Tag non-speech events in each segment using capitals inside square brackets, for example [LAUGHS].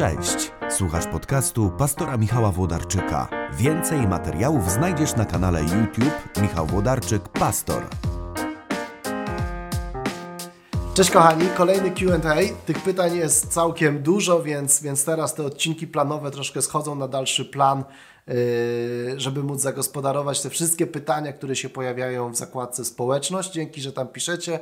Cześć, słuchasz podcastu pastora Michała Włodarczyka. Więcej materiałów znajdziesz na kanale YouTube Michał Włodarczyk Pastor. Cześć kochani, kolejny Q&A. Tych pytań jest całkiem dużo, więc, więc teraz te odcinki planowe troszkę schodzą na dalszy plan, yy, żeby móc zagospodarować te wszystkie pytania, które się pojawiają w zakładce społeczność. Dzięki, że tam piszecie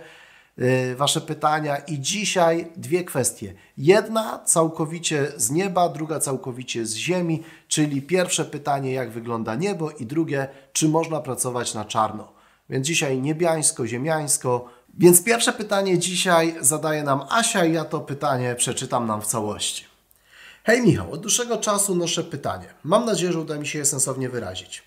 Wasze pytania. I dzisiaj dwie kwestie. Jedna całkowicie z nieba, druga całkowicie z ziemi, czyli pierwsze pytanie, jak wygląda niebo, i drugie, czy można pracować na czarno. Więc dzisiaj niebiańsko, ziemiańsko. Więc pierwsze pytanie dzisiaj zadaje nam Asia i ja to pytanie przeczytam nam w całości. Hej Michał, od dłuższego czasu noszę pytanie. Mam nadzieję, że uda mi się je sensownie wyrazić.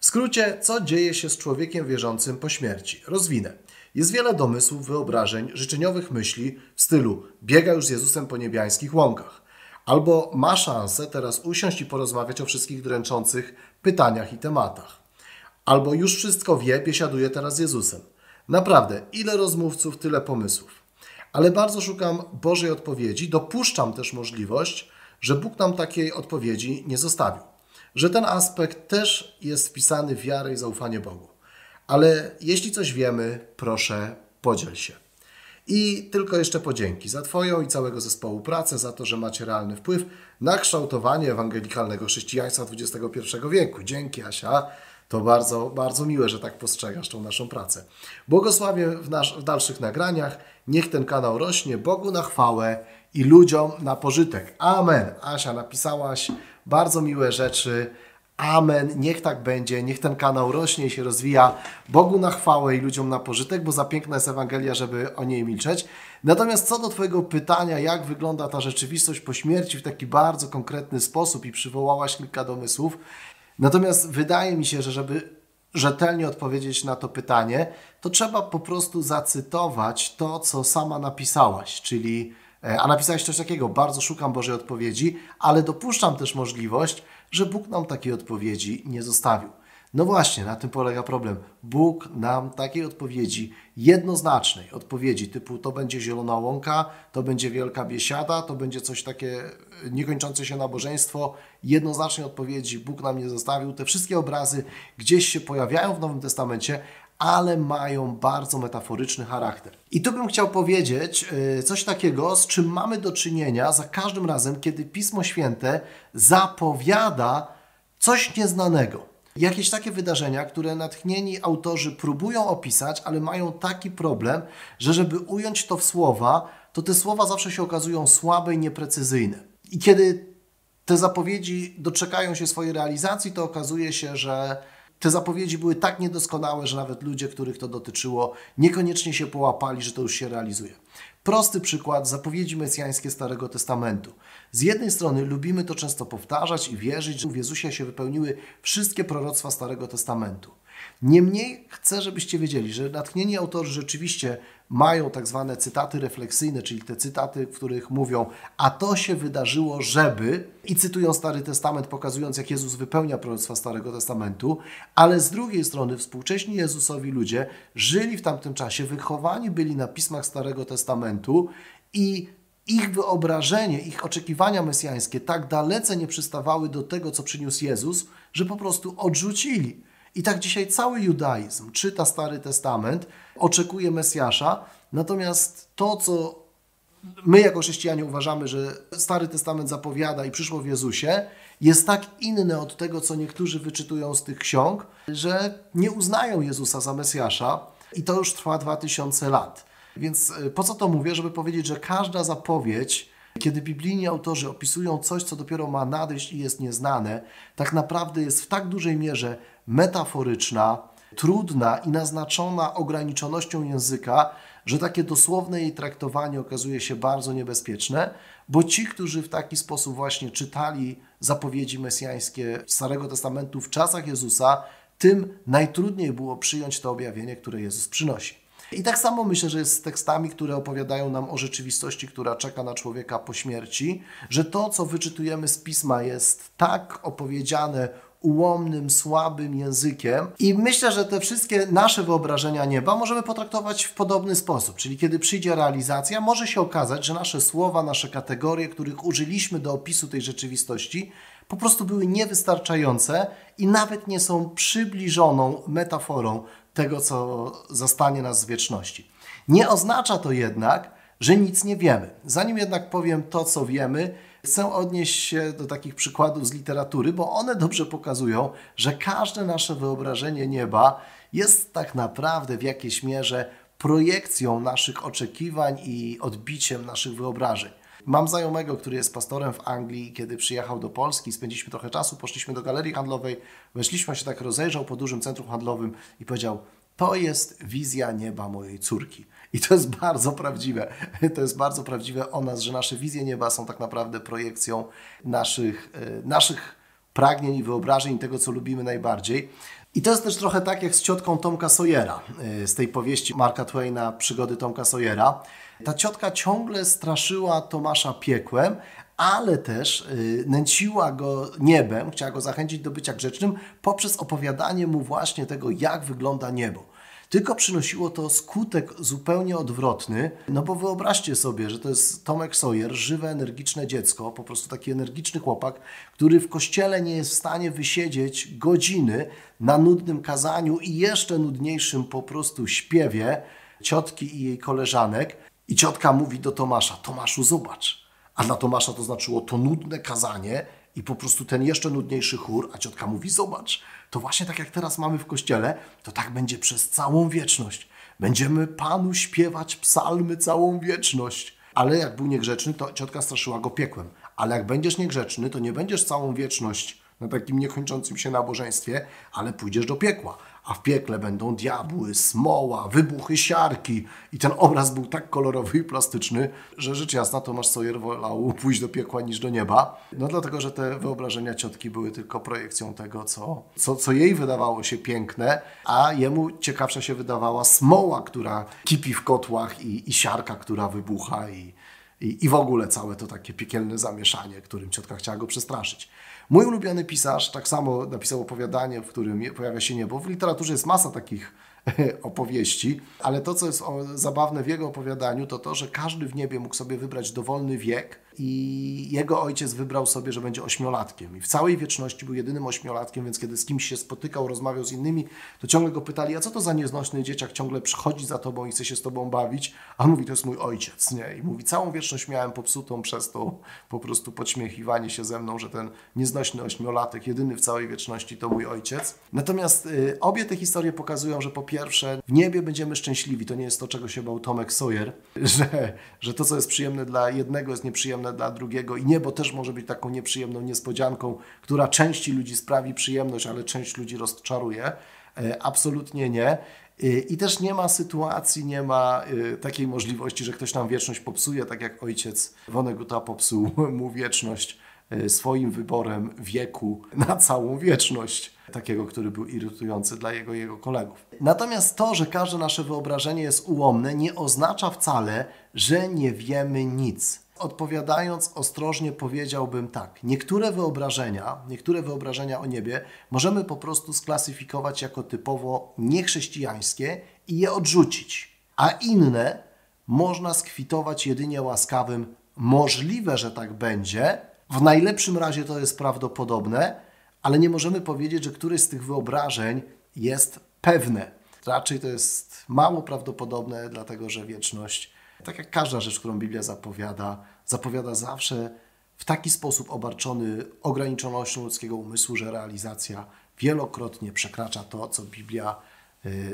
W skrócie, co dzieje się z człowiekiem wierzącym po śmierci? Rozwinę. Jest wiele domysłów, wyobrażeń, życzeniowych myśli w stylu biega już z Jezusem po niebiańskich łąkach. Albo ma szansę teraz usiąść i porozmawiać o wszystkich dręczących pytaniach i tematach. Albo już wszystko wie, biesiaduje teraz z Jezusem. Naprawdę, ile rozmówców, tyle pomysłów. Ale bardzo szukam Bożej odpowiedzi. Dopuszczam też możliwość, że Bóg nam takiej odpowiedzi nie zostawił. Że ten aspekt też jest wpisany w wiarę i zaufanie Bogu. Ale jeśli coś wiemy, proszę, podziel się. I tylko jeszcze podzięki za Twoją i całego zespołu pracę, za to, że macie realny wpływ na kształtowanie ewangelikalnego chrześcijaństwa XXI wieku. Dzięki, Asia. To bardzo, bardzo miłe, że tak postrzegasz tą naszą pracę. Błogosławię w, nasz, w dalszych nagraniach. Niech ten kanał rośnie Bogu na chwałę i ludziom na pożytek. Amen. Asia, napisałaś bardzo miłe rzeczy. Amen. Niech tak będzie. Niech ten kanał rośnie i się rozwija Bogu na chwałę i ludziom na pożytek, bo za piękna jest Ewangelia, żeby o niej milczeć. Natomiast co do Twojego pytania, jak wygląda ta rzeczywistość po śmierci w taki bardzo konkretny sposób i przywołałaś kilka domysłów, Natomiast wydaje mi się, że żeby rzetelnie odpowiedzieć na to pytanie, to trzeba po prostu zacytować to, co sama napisałaś, czyli a napisałaś coś takiego, bardzo szukam Bożej odpowiedzi, ale dopuszczam też możliwość, że Bóg nam takiej odpowiedzi nie zostawił. No właśnie, na tym polega problem. Bóg nam takiej odpowiedzi, jednoznacznej odpowiedzi, typu to będzie zielona łąka, to będzie wielka biesiada, to będzie coś takie niekończące się nabożeństwo, jednoznacznej odpowiedzi Bóg nam nie zostawił. Te wszystkie obrazy gdzieś się pojawiają w Nowym Testamencie, ale mają bardzo metaforyczny charakter. I tu bym chciał powiedzieć coś takiego, z czym mamy do czynienia za każdym razem, kiedy Pismo Święte zapowiada coś nieznanego. Jakieś takie wydarzenia, które natchnieni autorzy próbują opisać, ale mają taki problem, że żeby ująć to w słowa, to te słowa zawsze się okazują słabe i nieprecyzyjne. I kiedy te zapowiedzi doczekają się swojej realizacji, to okazuje się, że te zapowiedzi były tak niedoskonałe, że nawet ludzie, których to dotyczyło, niekoniecznie się połapali, że to już się realizuje. Prosty przykład zapowiedzi mesjańskie Starego Testamentu. Z jednej strony lubimy to często powtarzać i wierzyć, że w Jezusie się wypełniły wszystkie proroctwa Starego Testamentu. Niemniej chcę, żebyście wiedzieli, że natchnieni autorzy rzeczywiście mają tak zwane cytaty refleksyjne, czyli te cytaty, w których mówią, a to się wydarzyło, żeby, i cytują Stary Testament, pokazując, jak Jezus wypełnia proroctwa Starego Testamentu, ale z drugiej strony współcześni Jezusowi ludzie żyli w tamtym czasie, wychowani byli na pismach Starego Testamentu i ich wyobrażenie, ich oczekiwania mesjańskie tak dalece nie przystawały do tego, co przyniósł Jezus, że po prostu odrzucili. I tak dzisiaj cały judaizm czyta Stary Testament, oczekuje Mesjasza, natomiast to, co my jako chrześcijanie uważamy, że Stary Testament zapowiada i przyszło w Jezusie, jest tak inne od tego, co niektórzy wyczytują z tych ksiąg, że nie uznają Jezusa za Mesjasza i to już trwa 2000 lat. Więc po co to mówię? Żeby powiedzieć, że każda zapowiedź, kiedy biblijni autorzy opisują coś, co dopiero ma nadejść i jest nieznane, tak naprawdę jest w tak dużej mierze metaforyczna, trudna i naznaczona ograniczonością języka, że takie dosłowne jej traktowanie okazuje się bardzo niebezpieczne, bo ci, którzy w taki sposób właśnie czytali zapowiedzi mesjańskie Starego Testamentu w czasach Jezusa, tym najtrudniej było przyjąć to objawienie, które Jezus przynosi. I tak samo myślę, że jest z tekstami, które opowiadają nam o rzeczywistości, która czeka na człowieka po śmierci, że to, co wyczytujemy z pisma, jest tak opowiedziane ułomnym, słabym językiem. I myślę, że te wszystkie nasze wyobrażenia nieba możemy potraktować w podobny sposób. Czyli kiedy przyjdzie realizacja, może się okazać, że nasze słowa, nasze kategorie, których użyliśmy do opisu tej rzeczywistości, po prostu były niewystarczające i nawet nie są przybliżoną metaforą tego, co zastanie nas z wieczności. Nie oznacza to jednak, że nic nie wiemy. Zanim jednak powiem to, co wiemy, chcę odnieść się do takich przykładów z literatury, bo one dobrze pokazują, że każde nasze wyobrażenie nieba jest tak naprawdę w jakiejś mierze projekcją naszych oczekiwań i odbiciem naszych wyobrażeń. Mam znajomego, który jest pastorem w Anglii, kiedy przyjechał do Polski, spędziliśmy trochę czasu, poszliśmy do galerii handlowej, weszliśmy się tak rozejrzał po dużym centrum handlowym i powiedział: To jest wizja nieba mojej córki. I to jest bardzo prawdziwe. To jest bardzo prawdziwe o nas, że nasze wizje nieba są tak naprawdę projekcją naszych, e, naszych pragnień i wyobrażeń, tego, co lubimy najbardziej. I to jest też trochę tak jak z ciotką Tomka Sawyera, e, z tej powieści Marka Twaina Przygody Tomka Sawyera. Ta ciotka ciągle straszyła Tomasza piekłem, ale też y, nęciła go niebem, chciała go zachęcić do bycia grzecznym poprzez opowiadanie mu właśnie tego, jak wygląda niebo. Tylko przynosiło to skutek zupełnie odwrotny, no bo wyobraźcie sobie, że to jest Tomek Sawyer, żywe, energiczne dziecko, po prostu taki energiczny chłopak, który w kościele nie jest w stanie wysiedzieć godziny na nudnym kazaniu i jeszcze nudniejszym po prostu śpiewie ciotki i jej koleżanek. I ciotka mówi do Tomasza: Tomaszu, zobacz. A dla Tomasza to znaczyło to nudne kazanie i po prostu ten jeszcze nudniejszy chór, a ciotka mówi: Zobacz, to właśnie tak jak teraz mamy w kościele, to tak będzie przez całą wieczność. Będziemy Panu śpiewać psalmy całą wieczność. Ale jak był niegrzeczny, to ciotka straszyła go piekłem. Ale jak będziesz niegrzeczny, to nie będziesz całą wieczność na takim niekończącym się nabożeństwie, ale pójdziesz do piekła a w piekle będą diabły, smoła, wybuchy siarki. I ten obraz był tak kolorowy i plastyczny, że rzecz jasna Tomasz Sawyer wolał pójść do piekła niż do nieba. No dlatego, że te wyobrażenia ciotki były tylko projekcją tego, co, co, co jej wydawało się piękne, a jemu ciekawsza się wydawała smoła, która kipi w kotłach i, i siarka, która wybucha i, i, i w ogóle całe to takie piekielne zamieszanie, którym ciotka chciała go przestraszyć. Mój ulubiony pisarz tak samo napisał opowiadanie, w którym pojawia się niebo. W literaturze jest masa takich [LAUGHS] opowieści, ale to, co jest zabawne w jego opowiadaniu, to to, że każdy w niebie mógł sobie wybrać dowolny wiek i jego ojciec wybrał sobie, że będzie ośmiolatkiem. I w całej wieczności był jedynym ośmiolatkiem, więc kiedy z kimś się spotykał, rozmawiał z innymi, to ciągle go pytali, a co to za nieznośny dzieciak ciągle przychodzi za tobą i chce się z tobą bawić? A mówi, to jest mój ojciec, nie? I mówi, całą wieczność miałem popsutą przez to po prostu podśmiechiwanie się ze mną, że ten nieznośny ośmiolatek, jedyny w całej wieczności to mój ojciec. Natomiast y, obie te historie pokazują, że po pierwsze w niebie będziemy szczęśliwi. To nie jest to, czego się bał Tomek Sawyer, [LAUGHS] że, że to, co jest przyjemne dla jednego jest nieprzyjemne dla drugiego i niebo też może być taką nieprzyjemną niespodzianką, która części ludzi sprawi przyjemność, ale część ludzi rozczaruje. E, absolutnie nie. E, I też nie ma sytuacji, nie ma e, takiej możliwości, że ktoś nam wieczność popsuje, tak jak ojciec Woneguta popsuł [LAUGHS] mu wieczność swoim wyborem wieku na całą wieczność, takiego, który był irytujący dla jego jego kolegów. Natomiast to, że każde nasze wyobrażenie jest ułomne, nie oznacza wcale, że nie wiemy nic. Odpowiadając ostrożnie, powiedziałbym tak: niektóre wyobrażenia, niektóre wyobrażenia o niebie możemy po prostu sklasyfikować jako typowo niechrześcijańskie i je odrzucić, a inne można skwitować jedynie łaskawym możliwe, że tak będzie. W najlepszym razie to jest prawdopodobne, ale nie możemy powiedzieć, że któreś z tych wyobrażeń jest pewne. Raczej to jest mało prawdopodobne, dlatego że wieczność tak jak każda rzecz, którą Biblia zapowiada, zapowiada zawsze w taki sposób obarczony ograniczonością ludzkiego umysłu, że realizacja wielokrotnie przekracza to, co Biblia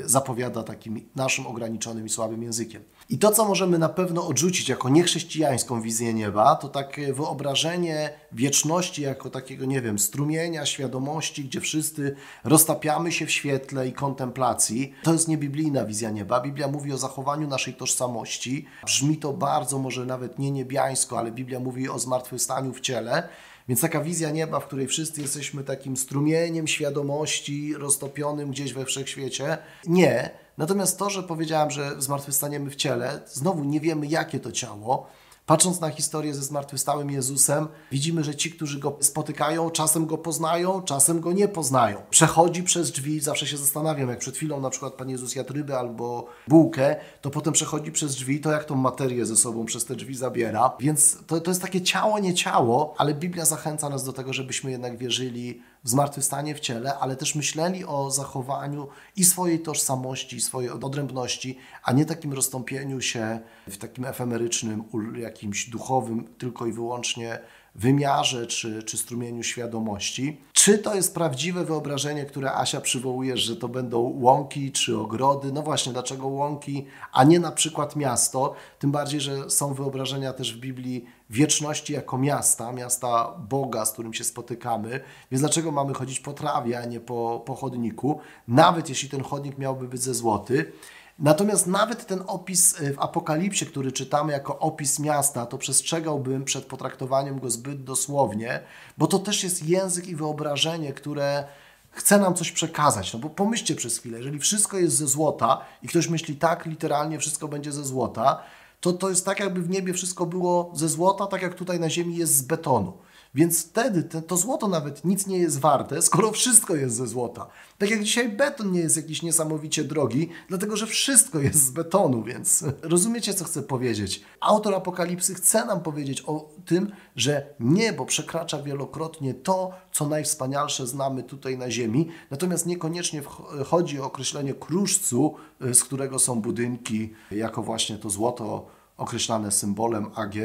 zapowiada takim naszym ograniczonym i słabym językiem. I to, co możemy na pewno odrzucić jako niechrześcijańską wizję nieba, to takie wyobrażenie wieczności jako takiego, nie wiem, strumienia świadomości, gdzie wszyscy roztapiamy się w świetle i kontemplacji. To jest niebiblijna wizja nieba. Biblia mówi o zachowaniu naszej tożsamości. Brzmi to bardzo, może nawet nie niebiańsko, ale Biblia mówi o zmartwychwstaniu w ciele. Więc taka wizja nieba, w której wszyscy jesteśmy takim strumieniem świadomości roztopionym gdzieś we wszechświecie, nie. Natomiast to, że powiedziałam, że zmartwychwstaniemy w ciele, znowu nie wiemy, jakie to ciało. Patrząc na historię ze zmartwychwstałym Jezusem, widzimy, że ci, którzy go spotykają, czasem go poznają, czasem go nie poznają. Przechodzi przez drzwi, zawsze się zastanawiam, jak przed chwilą na przykład Pan Jezus jadł rybę albo bułkę, to potem przechodzi przez drzwi, to jak tą materię ze sobą przez te drzwi zabiera. Więc to, to jest takie ciało, nie ciało, ale Biblia zachęca nas do tego, żebyśmy jednak wierzyli w zmartwychwstanie w ciele, ale też myśleli o zachowaniu i swojej tożsamości, i swojej odrębności, a nie takim rozstąpieniu się w takim efemerycznym, jakimś duchowym, tylko i wyłącznie wymiarze czy, czy strumieniu świadomości. Czy to jest prawdziwe wyobrażenie, które Asia przywołuje, że to będą łąki czy ogrody? No właśnie, dlaczego łąki, a nie na przykład miasto? Tym bardziej, że są wyobrażenia też w Biblii wieczności jako miasta, miasta Boga, z którym się spotykamy. Więc dlaczego mamy chodzić po trawie, a nie po, po chodniku? Nawet jeśli ten chodnik miałby być ze złoty. Natomiast nawet ten opis y, w Apokalipsie, który czytamy jako opis miasta, to przestrzegałbym przed potraktowaniem go zbyt dosłownie, bo to też jest język i wyobrażenie, które chce nam coś przekazać. No bo pomyślcie przez chwilę, jeżeli wszystko jest ze złota i ktoś myśli tak, literalnie wszystko będzie ze złota, to to jest tak, jakby w niebie wszystko było ze złota, tak jak tutaj na ziemi jest z betonu. Więc wtedy te, to złoto nawet nic nie jest warte, skoro wszystko jest ze złota. Tak jak dzisiaj beton nie jest jakiś niesamowicie drogi, dlatego że wszystko jest z betonu, więc rozumiecie, co chcę powiedzieć. Autor Apokalipsy chce nam powiedzieć o tym, że niebo przekracza wielokrotnie to, co najwspanialsze znamy tutaj na ziemi, natomiast niekoniecznie chodzi o określenie kruszcu, z którego są budynki, jako właśnie to złoto określane symbolem AG,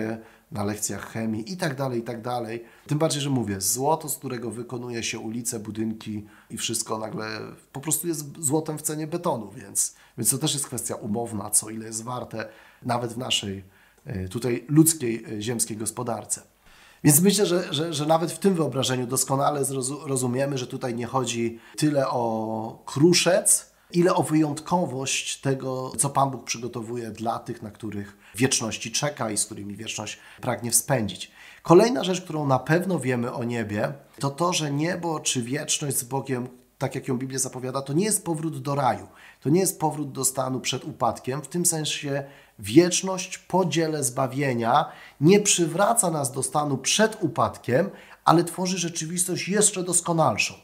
na lekcjach chemii i tak dalej, i tak dalej. Tym bardziej, że mówię, złoto, z którego wykonuje się ulice, budynki i wszystko nagle po prostu jest złotem w cenie betonu, więc, więc to też jest kwestia umowna, co ile jest warte nawet w naszej e, tutaj ludzkiej, e, ziemskiej gospodarce. Więc myślę, że, że, że nawet w tym wyobrażeniu doskonale zrozumiemy, że tutaj nie chodzi tyle o kruszec, ile o wyjątkowość tego, co Pan Bóg przygotowuje dla tych, na których wieczności czeka i z którymi wieczność pragnie spędzić. Kolejna rzecz, którą na pewno wiemy o niebie, to to, że niebo czy wieczność z Bogiem, tak jak ją Biblia zapowiada, to nie jest powrót do raju. To nie jest powrót do stanu przed upadkiem. W tym sensie wieczność po dziele zbawienia nie przywraca nas do stanu przed upadkiem, ale tworzy rzeczywistość jeszcze doskonalszą.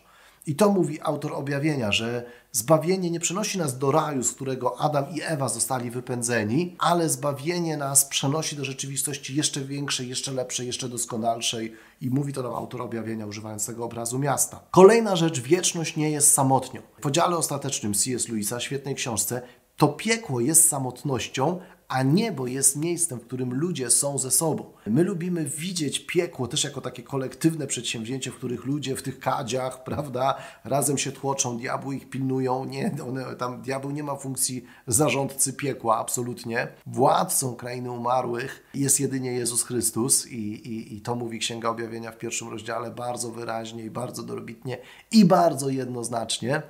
I to mówi autor objawienia, że zbawienie nie przenosi nas do raju, z którego Adam i Ewa zostali wypędzeni, ale zbawienie nas przenosi do rzeczywistości jeszcze większej, jeszcze lepszej, jeszcze doskonalszej. I mówi to nam autor objawienia, używając tego obrazu miasta. Kolejna rzecz, wieczność nie jest samotnią. W podziale ostatecznym C.S. Lewisa, świetnej książce, to piekło jest samotnością, a niebo jest miejscem, w którym ludzie są ze sobą. My lubimy widzieć piekło też jako takie kolektywne przedsięwzięcie, w których ludzie w tych kadziach, [LAUGHS] prawda, razem się tłoczą, diabły ich pilnują. Nie, one, tam diabeł nie ma funkcji zarządcy piekła, absolutnie. Władcą krainy umarłych jest jedynie Jezus Chrystus i, i, i to mówi Księga Objawienia w pierwszym rozdziale bardzo wyraźnie i bardzo dobitnie i bardzo jednoznacznie.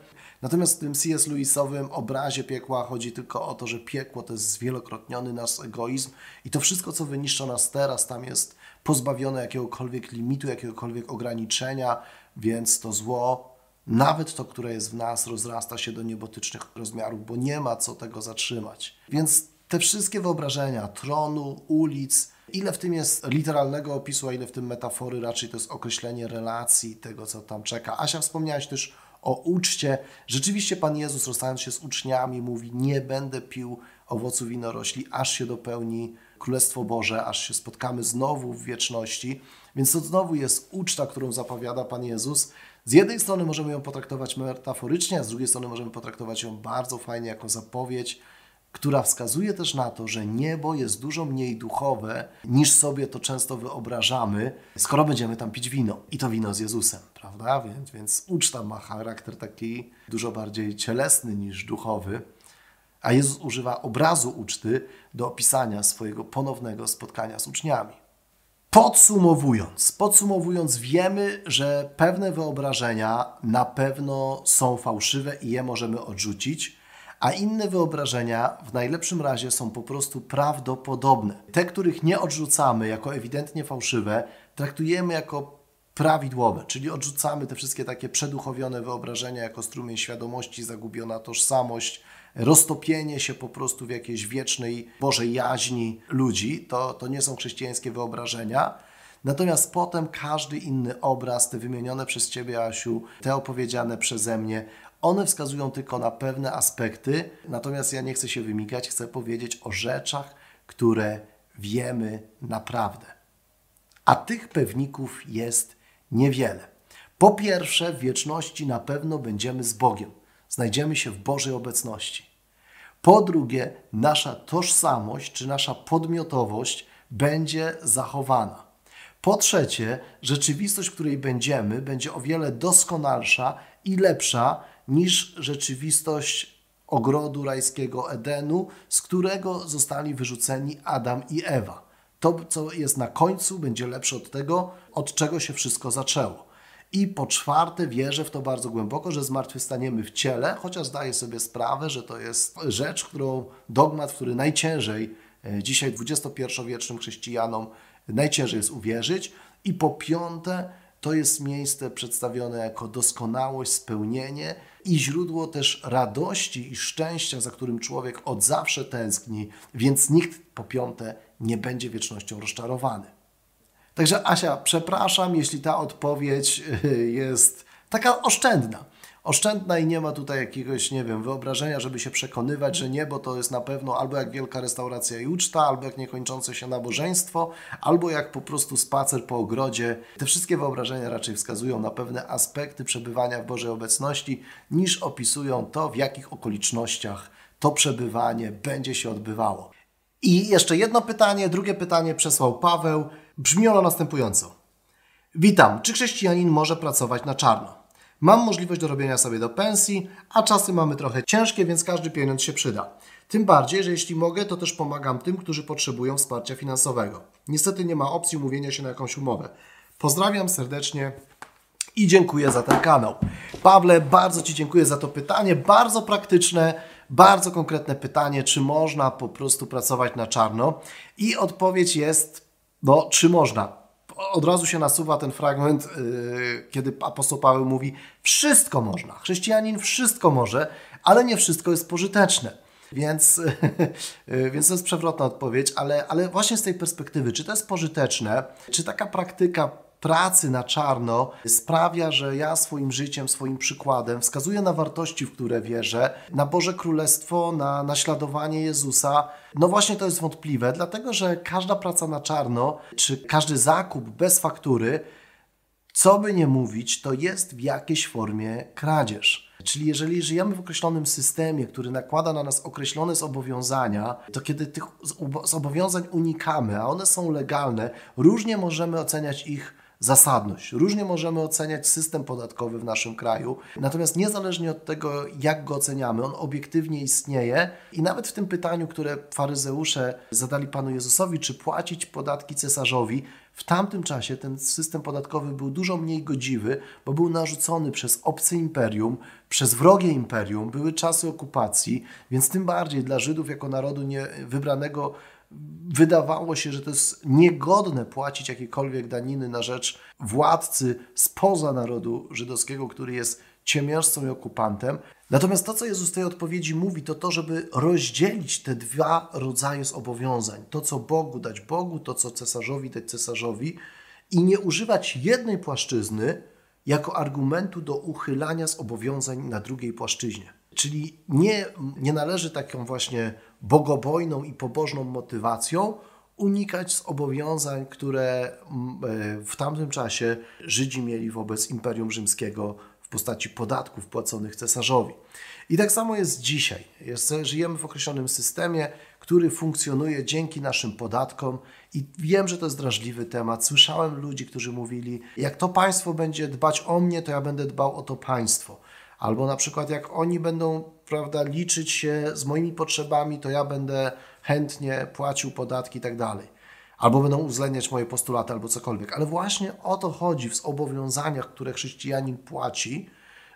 Natomiast w tym C.S. Lewisowym obrazie piekła chodzi tylko o to, że piekło to jest zwielokrotniony nasz egoizm i to wszystko, co wyniszcza nas teraz, tam jest pozbawione jakiegokolwiek limitu, jakiegokolwiek ograniczenia, więc to zło, nawet to, które jest w nas, rozrasta się do niebotycznych rozmiarów, bo nie ma co tego zatrzymać. Więc te wszystkie wyobrażenia tronu, ulic, ile w tym jest literalnego opisu, a ile w tym metafory, raczej to jest określenie relacji, tego, co tam czeka. Asia, wspomniałaś też o uczcie. Rzeczywiście Pan Jezus, rozstając się z uczniami, mówi: Nie będę pił owoców winorośli, aż się dopełni Królestwo Boże, aż się spotkamy znowu w wieczności. Więc to znowu jest uczta, którą zapowiada Pan Jezus. Z jednej strony możemy ją potraktować metaforycznie, a z drugiej strony możemy potraktować ją bardzo fajnie jako zapowiedź która wskazuje też na to, że niebo jest dużo mniej duchowe niż sobie to często wyobrażamy, skoro będziemy tam pić wino. I to wino z Jezusem, prawda? Więc, więc uczta ma charakter taki dużo bardziej cielesny niż duchowy. A Jezus używa obrazu uczty do opisania swojego ponownego spotkania z uczniami. Podsumowując, podsumowując, wiemy, że pewne wyobrażenia na pewno są fałszywe i je możemy odrzucić a inne wyobrażenia w najlepszym razie są po prostu prawdopodobne. Te, których nie odrzucamy jako ewidentnie fałszywe, traktujemy jako prawidłowe, czyli odrzucamy te wszystkie takie przeduchowione wyobrażenia jako strumień świadomości, zagubiona tożsamość, roztopienie się po prostu w jakiejś wiecznej Bożej jaźni ludzi. To, to nie są chrześcijańskie wyobrażenia. Natomiast potem każdy inny obraz, te wymienione przez Ciebie, Asiu, te opowiedziane przeze mnie, one wskazują tylko na pewne aspekty, natomiast ja nie chcę się wymigać, chcę powiedzieć o rzeczach, które wiemy naprawdę. A tych pewników jest niewiele. Po pierwsze, w wieczności na pewno będziemy z Bogiem, znajdziemy się w Bożej obecności. Po drugie, nasza tożsamość czy nasza podmiotowość będzie zachowana. Po trzecie, rzeczywistość, w której będziemy, będzie o wiele doskonalsza i lepsza niż rzeczywistość ogrodu rajskiego Edenu, z którego zostali wyrzuceni Adam i Ewa. To, co jest na końcu, będzie lepsze od tego, od czego się wszystko zaczęło. I po czwarte, wierzę w to bardzo głęboko, że zmartwychwstaniemy w ciele, chociaż zdaję sobie sprawę, że to jest rzecz, którą dogmat, który najciężej e, dzisiaj 21-wiecznym chrześcijanom najciężej jest uwierzyć. I po piąte, to jest miejsce przedstawione jako doskonałość, spełnienie i źródło też radości i szczęścia, za którym człowiek od zawsze tęskni, więc nikt po piąte nie będzie wiecznością rozczarowany. Także Asia, przepraszam, jeśli ta odpowiedź jest taka oszczędna oszczędna i nie ma tutaj jakiegoś, nie wiem, wyobrażenia, żeby się przekonywać, że niebo to jest na pewno albo jak wielka restauracja i uczta, albo jak niekończące się nabożeństwo, albo jak po prostu spacer po ogrodzie. Te wszystkie wyobrażenia raczej wskazują na pewne aspekty przebywania w Bożej obecności, niż opisują to, w jakich okolicznościach to przebywanie będzie się odbywało. I jeszcze jedno pytanie, drugie pytanie przesłał Paweł. Brzmi ono następująco. Witam, czy chrześcijanin może pracować na czarno? Mam możliwość dorobienia sobie do pensji, a czasy mamy trochę ciężkie, więc każdy pieniądz się przyda. Tym bardziej, że jeśli mogę, to też pomagam tym, którzy potrzebują wsparcia finansowego. Niestety nie ma opcji umówienia się na jakąś umowę. Pozdrawiam serdecznie i dziękuję za ten kanał. Pawle, bardzo Ci dziękuję za to pytanie, bardzo praktyczne, bardzo konkretne pytanie, czy można po prostu pracować na czarno? I odpowiedź jest, no, czy można od razu się nasuwa ten fragment, yy, kiedy apostoł Paweł mówi: Wszystko można. Chrześcijanin wszystko może, ale nie wszystko jest pożyteczne. Więc, yy, [LAUGHS] więc to jest przewrotna odpowiedź, ale, ale właśnie z tej perspektywy, czy to jest pożyteczne, czy taka praktyka pracy na czarno sprawia, że ja swoim życiem, swoim przykładem wskazuję na wartości, w które wierzę, na Boże Królestwo, na naśladowanie Jezusa. No właśnie to jest wątpliwe, dlatego że każda praca na czarno, czy każdy zakup bez faktury, co by nie mówić, to jest w jakiejś formie kradzież. Czyli jeżeli żyjemy w określonym systemie, który nakłada na nas określone zobowiązania, to kiedy tych zobowiązań unikamy, a one są legalne, różnie możemy oceniać ich zasadność. Różnie możemy oceniać system podatkowy w naszym kraju, natomiast niezależnie od tego, jak go oceniamy, on obiektywnie istnieje i nawet w tym pytaniu, które faryzeusze zadali Panu Jezusowi, czy płacić podatki cesarzowi, w tamtym czasie ten system podatkowy był dużo mniej godziwy, bo był narzucony przez obce imperium, przez wrogie imperium, były czasy okupacji, więc tym bardziej dla Żydów jako narodu nie, wybranego wydawało się, że to jest niegodne płacić jakiekolwiek daniny na rzecz władcy spoza narodu żydowskiego, który jest ciemiężcą i okupantem. Natomiast to, co Jezus w tej odpowiedzi mówi, to to, żeby rozdzielić te dwa rodzaje zobowiązań. To, co Bogu dać Bogu, to, co cesarzowi dać cesarzowi i nie używać jednej płaszczyzny jako argumentu do uchylania zobowiązań na drugiej płaszczyźnie. Czyli nie, nie należy taką właśnie bogobojną i pobożną motywacją unikać zobowiązań, które mm, e, w tamtym czasie Żydzi mieli wobec Imperium Rzymskiego w postaci podatków płaconych cesarzowi. I tak samo jest dzisiaj. Jest, żyjemy w określonym systemie, który funkcjonuje dzięki naszym podatkom i wiem, że to jest drażliwy temat. Słyszałem ludzi, którzy mówili, jak to państwo będzie dbać o mnie, to ja będę dbał o to państwo. Albo na przykład jak oni będą prawda, liczyć się z moimi potrzebami, to ja będę chętnie płacił podatki i tak dalej. Albo będą uwzględniać moje postulaty, albo cokolwiek. Ale właśnie o to chodzi w zobowiązaniach, które chrześcijanin płaci,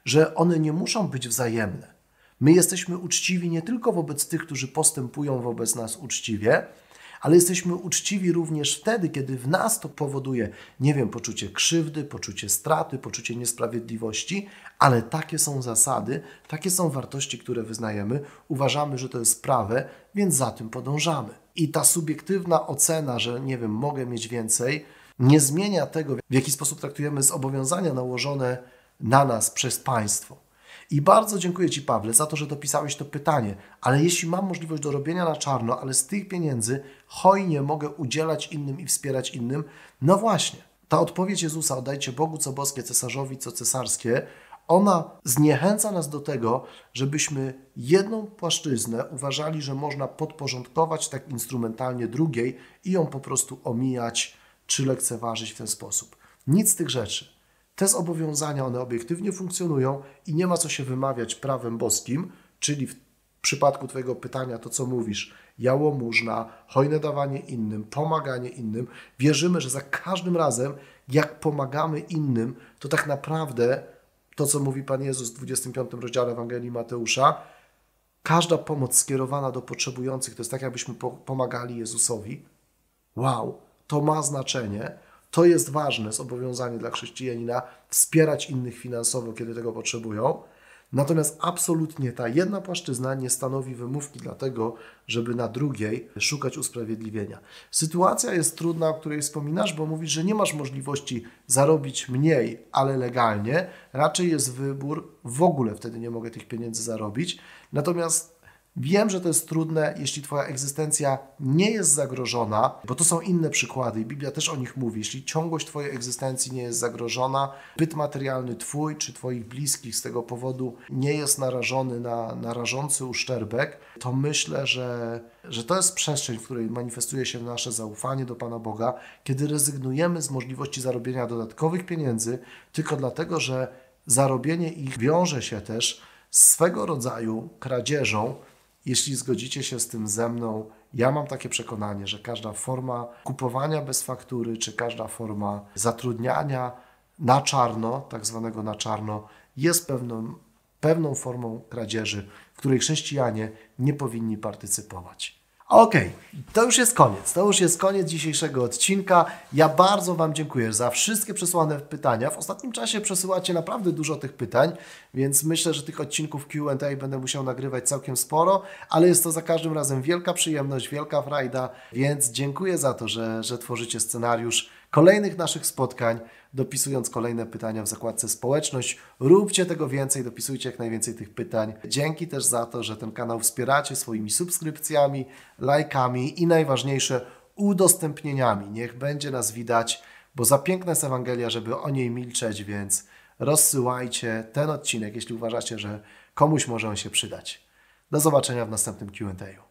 że one nie muszą być wzajemne. My jesteśmy uczciwi nie tylko wobec tych, którzy postępują wobec nas uczciwie, ale jesteśmy uczciwi również wtedy, kiedy w nas to powoduje, nie wiem, poczucie krzywdy, poczucie straty, poczucie niesprawiedliwości, ale takie są zasady, takie są wartości, które wyznajemy, uważamy, że to jest prawe, więc za tym podążamy. I ta subiektywna ocena, że nie wiem, mogę mieć więcej, nie zmienia tego, w jaki sposób traktujemy zobowiązania nałożone na nas przez państwo. I bardzo dziękuję Ci, Pawle, za to, że dopisałeś to pytanie. Ale jeśli mam możliwość do robienia na czarno, ale z tych pieniędzy hojnie mogę udzielać innym i wspierać innym, no właśnie. Ta odpowiedź Jezusa, oddajcie Bogu co boskie, cesarzowi co cesarskie, ona zniechęca nas do tego, żebyśmy jedną płaszczyznę uważali, że można podporządkować tak instrumentalnie drugiej i ją po prostu omijać czy lekceważyć w ten sposób. Nic z tych rzeczy. Te zobowiązania, one obiektywnie funkcjonują i nie ma co się wymawiać prawem boskim, czyli w przypadku Twojego pytania, to co mówisz, jałmużna, hojne dawanie innym, pomaganie innym. Wierzymy, że za każdym razem, jak pomagamy innym, to tak naprawdę to, co mówi Pan Jezus w 25 rozdziale Ewangelii Mateusza, każda pomoc skierowana do potrzebujących, to jest tak, jakbyśmy pomagali Jezusowi. Wow, to ma znaczenie to jest ważne zobowiązanie dla chrześcijanina wspierać innych finansowo, kiedy tego potrzebują. Natomiast absolutnie ta jedna płaszczyzna nie stanowi wymówki dla tego, żeby na drugiej szukać usprawiedliwienia. Sytuacja jest trudna, o której wspominasz, bo mówisz, że nie masz możliwości zarobić mniej, ale legalnie. Raczej jest wybór, w ogóle wtedy nie mogę tych pieniędzy zarobić. Natomiast Wiem, że to jest trudne, jeśli Twoja egzystencja nie jest zagrożona, bo to są inne przykłady i Biblia też o nich mówi. Jeśli ciągłość Twojej egzystencji nie jest zagrożona, byt materialny Twój czy Twoich bliskich z tego powodu nie jest narażony na, na rażący uszczerbek, to myślę, że, że to jest przestrzeń, w której manifestuje się nasze zaufanie do Pana Boga, kiedy rezygnujemy z możliwości zarobienia dodatkowych pieniędzy tylko dlatego, że zarobienie ich wiąże się też swego rodzaju kradzieżą jeśli zgodzicie się z tym ze mną, ja mam takie przekonanie, że każda forma kupowania bez faktury, czy każda forma zatrudniania na czarno, tak zwanego na czarno, jest pewną, pewną formą kradzieży, w której chrześcijanie nie powinni partycypować. Okej, okay, to już jest koniec. To już jest koniec dzisiejszego odcinka. Ja bardzo Wam dziękuję za wszystkie przesłane pytania. W ostatnim czasie przesyłacie naprawdę dużo tych pytań, więc myślę, że tych odcinków QA będę musiał nagrywać całkiem sporo, ale jest to za każdym razem wielka przyjemność, wielka frajda, więc dziękuję za to, że, że tworzycie scenariusz kolejnych naszych spotkań, dopisując kolejne pytania w zakładce społeczność. Róbcie tego więcej, dopisujcie jak najwięcej tych pytań. Dzięki też za to, że ten kanał wspieracie swoimi subskrypcjami, lajkami i najważniejsze udostępnieniami. Niech będzie nas widać, bo za piękna jest Ewangelia, żeby o niej milczeć, więc rozsyłajcie ten odcinek, jeśli uważacie, że komuś może on się przydać. Do zobaczenia w następnym QA.